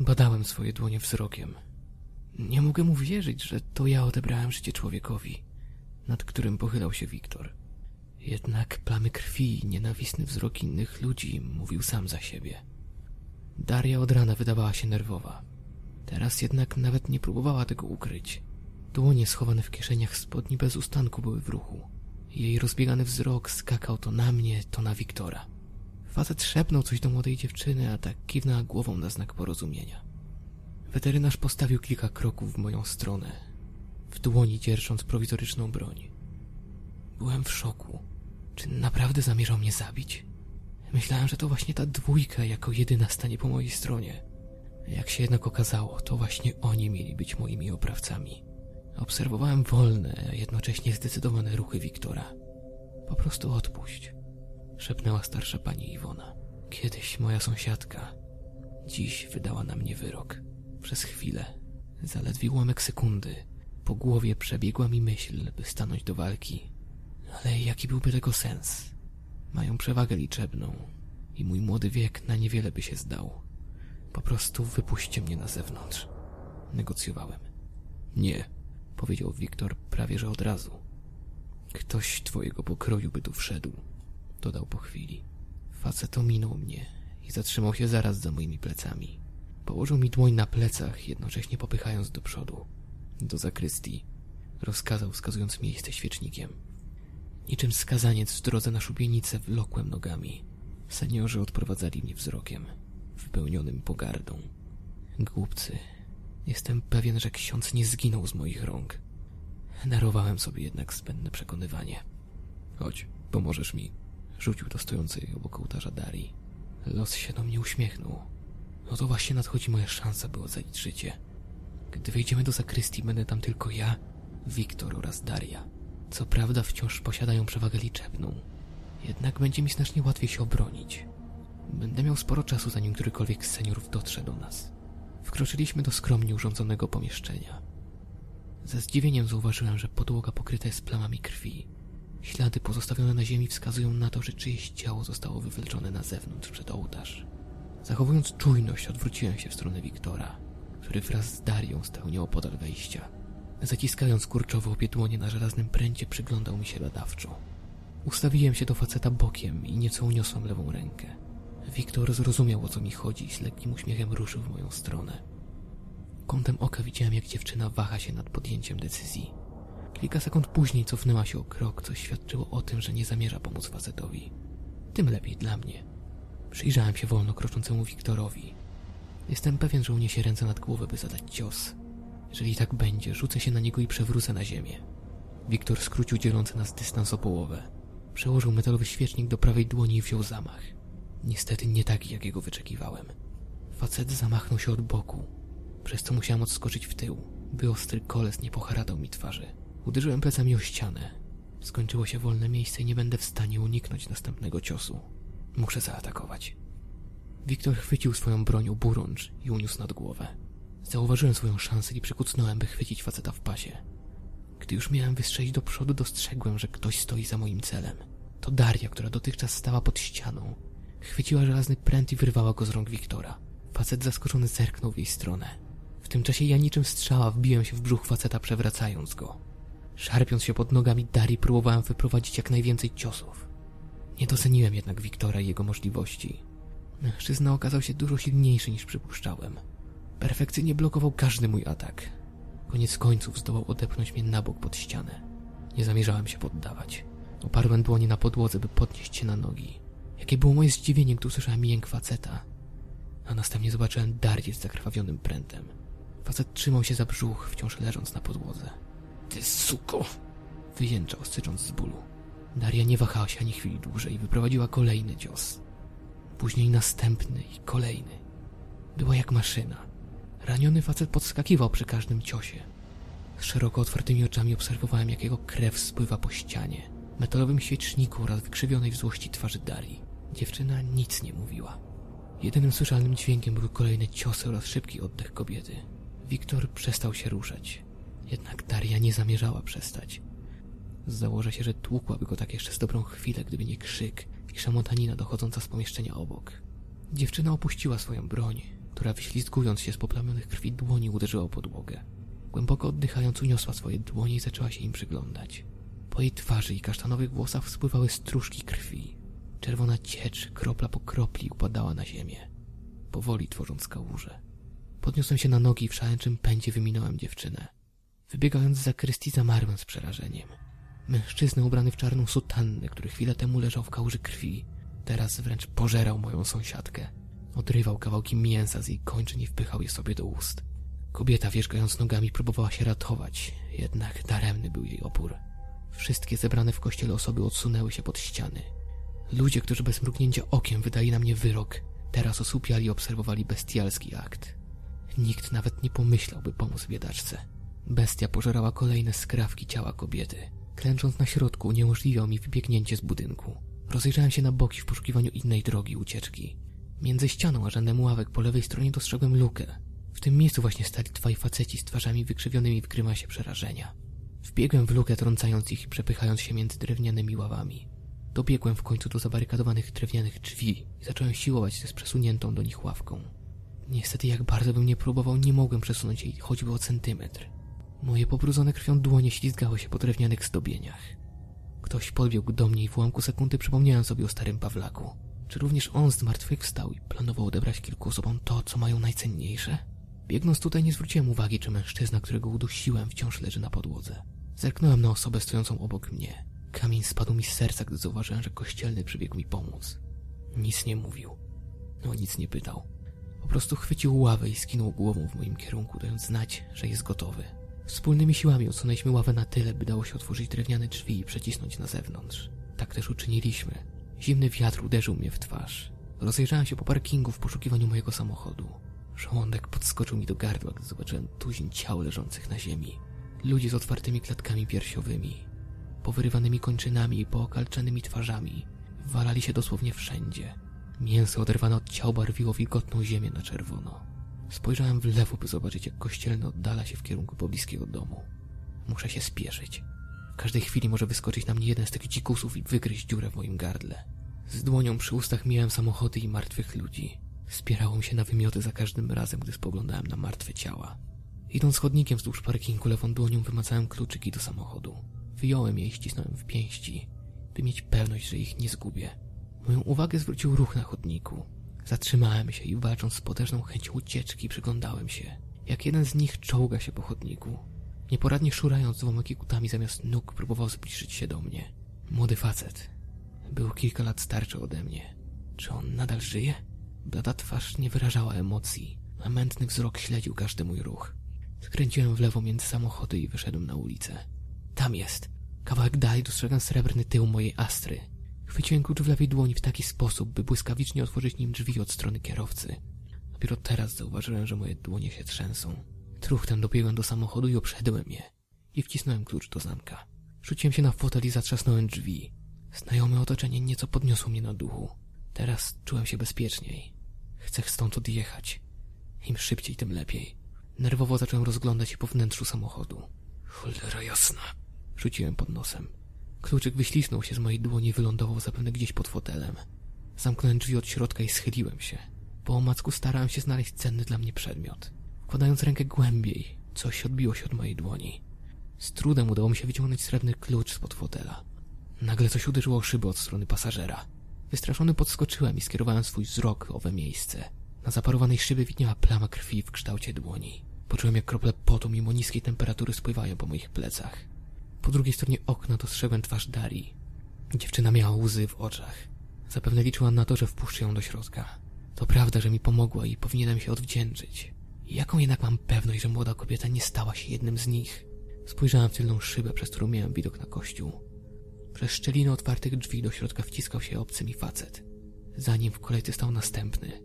Badałem swoje dłonie wzrokiem. Nie mogę mu wierzyć, że to ja odebrałem życie człowiekowi, nad którym pochylał się Wiktor. Jednak plamy krwi i nienawistny wzrok innych ludzi mówił sam za siebie. Daria od rana wydawała się nerwowa. Teraz jednak nawet nie próbowała tego ukryć. Dłonie schowane w kieszeniach spodni bez ustanku były w ruchu. Jej rozbiegany wzrok skakał to na mnie, to na Wiktora. Facet szepnął coś do młodej dziewczyny, a tak kiwnęła głową na znak porozumienia. Weterynarz postawił kilka kroków w moją stronę, w dłoni dzierżąc prowizoryczną broń. Byłem w szoku. Czy naprawdę zamierzał mnie zabić? Myślałem, że to właśnie ta dwójka jako jedyna stanie po mojej stronie. Jak się jednak okazało, to właśnie oni mieli być moimi oprawcami. Obserwowałem wolne, a jednocześnie zdecydowane ruchy Wiktora. Po prostu odpuść, szepnęła starsza pani Iwona. Kiedyś moja sąsiadka, dziś wydała na mnie wyrok. Przez chwilę, zaledwie ułamek sekundy, po głowie przebiegła mi myśl, by stanąć do walki. Ale jaki byłby tego sens? Mają przewagę liczebną i mój młody wiek na niewiele by się zdał. Po prostu wypuśćcie mnie na zewnątrz. Negocjowałem. Nie, powiedział Wiktor prawie że od razu. Ktoś twojego pokroju by tu wszedł, dodał po chwili. Facet ominął mnie i zatrzymał się zaraz za moimi plecami. Położył mi dłoń na plecach, jednocześnie popychając do przodu. Do zakrystii. Rozkazał, wskazując miejsce świecznikiem. Niczym skazaniec w drodze na szubienicę wlokłem nogami. Seniorzy odprowadzali mnie wzrokiem, wypełnionym pogardą. Głupcy, jestem pewien, że ksiądz nie zginął z moich rąk. Darowałem sobie jednak zbędne przekonywanie. Chodź, pomożesz mi. Rzucił do stojącej obok ołtarza Darii. Los się do mnie uśmiechnął. No to właśnie nadchodzi moja szansa, by ocalić życie. Gdy wejdziemy do zakrystii, będę tam tylko ja, Wiktor oraz Daria. Co prawda wciąż posiadają przewagę liczebną, jednak będzie mi znacznie łatwiej się obronić. Będę miał sporo czasu, zanim którykolwiek z seniorów dotrze do nas. Wkroczyliśmy do skromnie urządzonego pomieszczenia. Ze zdziwieniem zauważyłem, że podłoga pokryta jest plamami krwi. Ślady pozostawione na ziemi wskazują na to, że czyjeś ciało zostało wywleczone na zewnątrz przed ołtarz. Zachowując czujność, odwróciłem się w stronę Wiktora, który wraz z Darią stał nieopodal wejścia. Zaciskając kurczowo obie dłonie na żelaznym pręcie, przyglądał mi się badawczo. Ustawiłem się do faceta bokiem i nieco uniosłem lewą rękę. Wiktor zrozumiał, o co mi chodzi i z lekkim uśmiechem ruszył w moją stronę. Kątem oka widziałem, jak dziewczyna waha się nad podjęciem decyzji. Kilka sekund później cofnęła się o krok, co świadczyło o tym, że nie zamierza pomóc facetowi. Tym lepiej dla mnie. Przyjrzałem się wolno kroczącemu Wiktorowi. Jestem pewien, że uniesie ręce nad głowę, by zadać cios. Jeżeli tak będzie, rzucę się na niego i przewrócę na ziemię. Wiktor skrócił dzielący nas dystans o połowę. Przełożył metalowy świecznik do prawej dłoni i wziął zamach. Niestety nie taki, jakiego wyczekiwałem. Facet zamachnął się od boku, przez co musiałem odskoczyć w tył, by ostry koles nie poharatał mi twarzy. Uderzyłem plecami o ścianę. Skończyło się wolne miejsce i nie będę w stanie uniknąć następnego ciosu. Muszę zaatakować. Wiktor chwycił swoją broń oburącz i uniósł nad głowę. Zauważyłem swoją szansę i przykucnąłem, by chwycić faceta w pasie. Gdy już miałem wystrzelić do przodu, dostrzegłem, że ktoś stoi za moim celem. To Daria, która dotychczas stała pod ścianą. Chwyciła żelazny pręt i wyrwała go z rąk Wiktora. Facet zaskoczony zerknął w jej stronę. W tym czasie ja niczym strzała wbiłem się w brzuch faceta, przewracając go. Szarpiąc się pod nogami Darii, próbowałem wyprowadzić jak najwięcej ciosów. Nie doceniłem jednak Wiktora i jego możliwości. Mężczyzna okazał się dużo silniejszy niż przypuszczałem. Perfekcyjnie blokował każdy mój atak. Koniec końców zdołał odepchnąć mnie na bok pod ścianę. Nie zamierzałem się poddawać. Oparłem dłonie na podłodze, by podnieść się na nogi. Jakie było moje zdziwienie, gdy usłyszałem jęk faceta. A następnie zobaczyłem Darię z zakrwawionym prętem. Facet trzymał się za brzuch, wciąż leżąc na podłodze. Ty suko! Wyjęczał, sycząc z bólu. Daria nie wahała się ani chwili dłużej i wyprowadziła kolejny cios. Później następny i kolejny. Była jak maszyna. Raniony facet podskakiwał przy każdym ciosie. Z szeroko otwartymi oczami obserwowałem, jak jego krew spływa po ścianie, metalowym świeczniku oraz wykrzywionej w złości twarzy Darii. Dziewczyna nic nie mówiła. Jedynym słyszalnym dźwiękiem były kolejne ciosy oraz szybki oddech kobiety. Wiktor przestał się ruszać. Jednak Daria nie zamierzała przestać. Założę się, że tłukłaby go tak jeszcze z dobrą chwilę, gdyby nie krzyk i szamotanina dochodząca z pomieszczenia obok. Dziewczyna opuściła swoją broń, która wyślizgując się z poplamionych krwi dłoni uderzyła o podłogę. Głęboko oddychając uniosła swoje dłonie i zaczęła się im przyglądać. Po jej twarzy i kasztanowych włosach spływały stróżki krwi. Czerwona ciecz, kropla po kropli, upadała na ziemię, powoli tworząc kałuże. Podniosłem się na nogi i w szaleńczym pędzie wyminąłem dziewczynę. Wybiegając z zakrystii zamarłem z przerażeniem. Mężczyzna ubrany w czarną sutannę, który chwilę temu leżał w kałuży krwi, teraz wręcz pożerał moją sąsiadkę. Odrywał kawałki mięsa z jej kończyn i wpychał je sobie do ust. Kobieta wierzgając nogami próbowała się ratować, jednak daremny był jej opór. Wszystkie zebrane w kościele osoby odsunęły się pod ściany. Ludzie, którzy bez mrugnięcia okiem wydali na mnie wyrok, teraz osłupiali i obserwowali bestialski akt. Nikt nawet nie pomyślałby pomóc biedaczce. Bestia pożerała kolejne skrawki ciała kobiety. Klęcząc na środku, uniemożliwiał mi wybiegnięcie z budynku. Rozejrzałem się na boki w poszukiwaniu innej drogi ucieczki. Między ścianą a rzędem ławek po lewej stronie dostrzegłem lukę. W tym miejscu właśnie stali dwaj faceci z twarzami wykrzywionymi w grymasie przerażenia. Wbiegłem w lukę, trącając ich i przepychając się między drewnianymi ławami. Dobiegłem w końcu do zabarykadowanych drewnianych drzwi i zacząłem siłować się z przesuniętą do nich ławką. Niestety, jak bardzo bym nie próbował, nie mogłem przesunąć jej choćby o centymetr. Moje pobrudzone krwią dłonie ślizgały się po drewnianych zdobieniach. Ktoś podbiegł do mnie i w ułamku sekundy przypomniałem sobie o starym Pawlaku. Czy również on zmartwychwstał i planował odebrać kilku osobom to, co mają najcenniejsze? Biegnąc tutaj nie zwróciłem uwagi, czy mężczyzna, którego udusiłem, wciąż leży na podłodze. Zerknąłem na osobę stojącą obok mnie. Kamień spadł mi z serca, gdy zauważyłem, że kościelny przybiegł mi pomóc. Nic nie mówił. No nic nie pytał. Po prostu chwycił ławę i skinął głową w moim kierunku, dając znać, że jest gotowy. Wspólnymi siłami odsunęliśmy ławę na tyle, by dało się otworzyć drewniane drzwi i przecisnąć na zewnątrz. Tak też uczyniliśmy. Zimny wiatr uderzył mnie w twarz. Rozejrzałem się po parkingu w poszukiwaniu mojego samochodu. Żołądek podskoczył mi do gardła, gdy zobaczyłem tuzin ciał leżących na ziemi. Ludzi z otwartymi klatkami piersiowymi, powyrywanymi kończynami i pookalczanymi twarzami. Walali się dosłownie wszędzie. Mięso oderwane od ciał barwiło wilgotną ziemię na czerwono. Spojrzałem w lewo, by zobaczyć, jak kościelny oddala się w kierunku pobliskiego domu. Muszę się spieszyć. W każdej chwili może wyskoczyć na mnie jeden z tych dzikusów i wygryźć dziurę w moim gardle. Z dłonią przy ustach mijałem samochody i martwych ludzi. Spierałem się na wymioty za każdym razem, gdy spoglądałem na martwe ciała. Idąc chodnikiem wzdłuż parkingu, lewą dłonią wymacałem kluczyki do samochodu. Wyjąłem je i ścisnąłem w pięści, by mieć pewność, że ich nie zgubię. Moją uwagę zwrócił ruch na chodniku. Zatrzymałem się i walcząc z potężną chęcią ucieczki przyglądałem się, jak jeden z nich czołga się po chodniku. Nieporadnie szurając dwoma kikutami zamiast nóg próbował zbliżyć się do mnie. Młody facet. Był kilka lat starszy ode mnie. Czy on nadal żyje? Blada twarz nie wyrażała emocji, a mętny wzrok śledził każdy mój ruch. Skręciłem w lewo między samochody i wyszedłem na ulicę. Tam jest. Kawałek dalej dostrzegam srebrny tył mojej Astry. Chwyciłem klucz w lewej dłoni w taki sposób, by błyskawicznie otworzyć nim drzwi od strony kierowcy. Dopiero teraz zauważyłem, że moje dłonie się trzęsą. Truchtem dobiegłem do samochodu i obszedłem je. I wcisnąłem klucz do zamka. Rzuciłem się na fotel i zatrzasnąłem drzwi. Znajome otoczenie nieco podniosło mnie na duchu. Teraz czułem się bezpieczniej. Chcę stąd odjechać. Im szybciej, tym lepiej. Nerwowo zacząłem rozglądać się po wnętrzu samochodu. Cholera jasna. Rzuciłem pod nosem. Kluczyk wyślisnął się z mojej dłoni i wylądował zapewne gdzieś pod fotelem. Zamknąłem drzwi od środka i schyliłem się. Po omacku starałem się znaleźć cenny dla mnie przedmiot. Wkładając rękę głębiej, coś odbiło się od mojej dłoni. Z trudem udało mi się wyciągnąć srebrny klucz spod fotela. Nagle coś uderzyło o szybę od strony pasażera. Wystraszony podskoczyłem i skierowałem swój wzrok owe miejsce. Na zaparowanej szybie widniała plama krwi w kształcie dłoni. Poczułem, jak krople potu mimo niskiej temperatury spływają po moich plecach. Po drugiej stronie okna dostrzegłem twarz Darii. Dziewczyna miała łzy w oczach. Zapewne liczyła na to, że wpuszczę ją do środka. To prawda, że mi pomogła i powinienem się odwdzięczyć. Jaką jednak mam pewność, że młoda kobieta nie stała się jednym z nich? Spojrzałem w tylną szybę, przez którą miałem widok na kościół. Przez szczelinę otwartych drzwi do środka wciskał się obcy mi facet. Za nim w kolejce stał następny.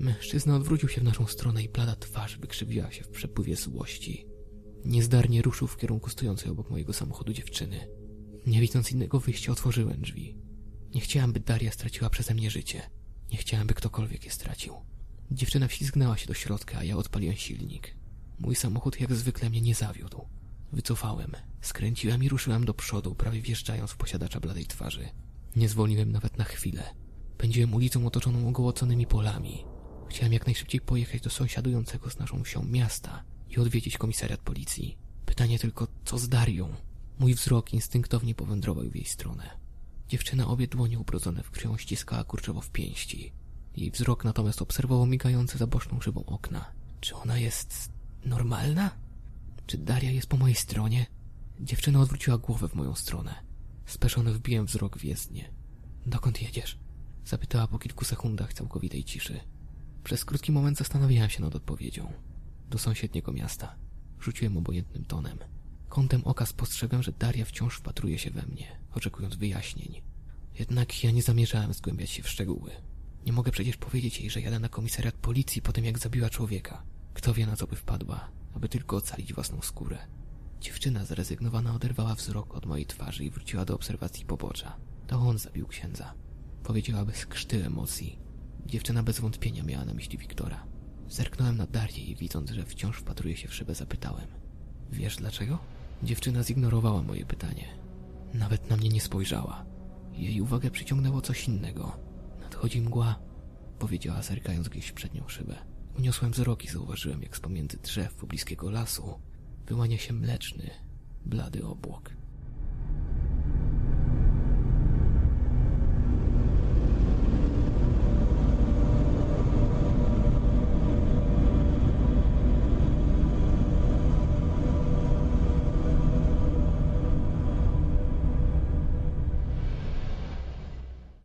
Mężczyzna odwrócił się w naszą stronę i blada twarz wykrzywiła się w przepływie złości. Niezdarnie ruszył w kierunku stojącej obok mojego samochodu dziewczyny. Nie widząc innego wyjścia, otworzyłem drzwi. Nie chciałem, by Daria straciła przeze mnie życie. Nie chciałem, by ktokolwiek je stracił. Dziewczyna wślizgnęła się do środka, a ja odpaliłem silnik. Mój samochód jak zwykle mnie nie zawiódł. Wycofałem, skręciłem i ruszyłem do przodu, prawie wjeżdżając w posiadacza bladej twarzy. Nie zwolniłem nawet na chwilę. Pędziłem ulicą otoczoną ogołoconymi polami. Chciałem jak najszybciej pojechać do sąsiadującego z naszą wsią miasta i odwiedzić komisariat policji. Pytanie tylko, co z Darią? Mój wzrok instynktownie powędrował w jej stronę. Dziewczyna obie dłonie ubrodzone w krwią ściskała kurczowo w pięści. Jej wzrok natomiast obserwował migające za boczną szybą okna. Czy ona jest normalna? Czy Daria jest po mojej stronie? Dziewczyna odwróciła głowę w moją stronę. Speszony wbiłem wzrok w jezdnię. Dokąd jedziesz? Zapytała po kilku sekundach całkowitej ciszy. Przez krótki moment zastanawiałem się nad odpowiedzią. Do sąsiedniego miasta. Rzuciłem obojętnym tonem. Kątem oka spostrzegłem, że Daria wciąż wpatruje się we mnie, oczekując wyjaśnień. Jednak ja nie zamierzałem zgłębiać się w szczegóły. Nie mogę przecież powiedzieć jej, że jadę na komisariat policji po tym, jak zabiła człowieka. Kto wie, na co by wpadła, aby tylko ocalić własną skórę. Dziewczyna zrezygnowana oderwała wzrok od mojej twarzy i wróciła do obserwacji pobocza. To on zabił księdza. Powiedziała bez krzty emocji. Dziewczyna bez wątpienia miała na myśli Wiktora. Zerknąłem na Darię i widząc, że wciąż wpatruje się w szybę, zapytałem. Wiesz dlaczego? Dziewczyna zignorowała moje pytanie. Nawet na mnie nie spojrzała. Jej uwagę przyciągnęło coś innego. Nadchodzi mgła, powiedziała zerkając gdzieś w przednią szybę. Uniosłem wzrok i zauważyłem, jak z pomiędzy drzew pobliskiego lasu wyłania się mleczny, blady obłok.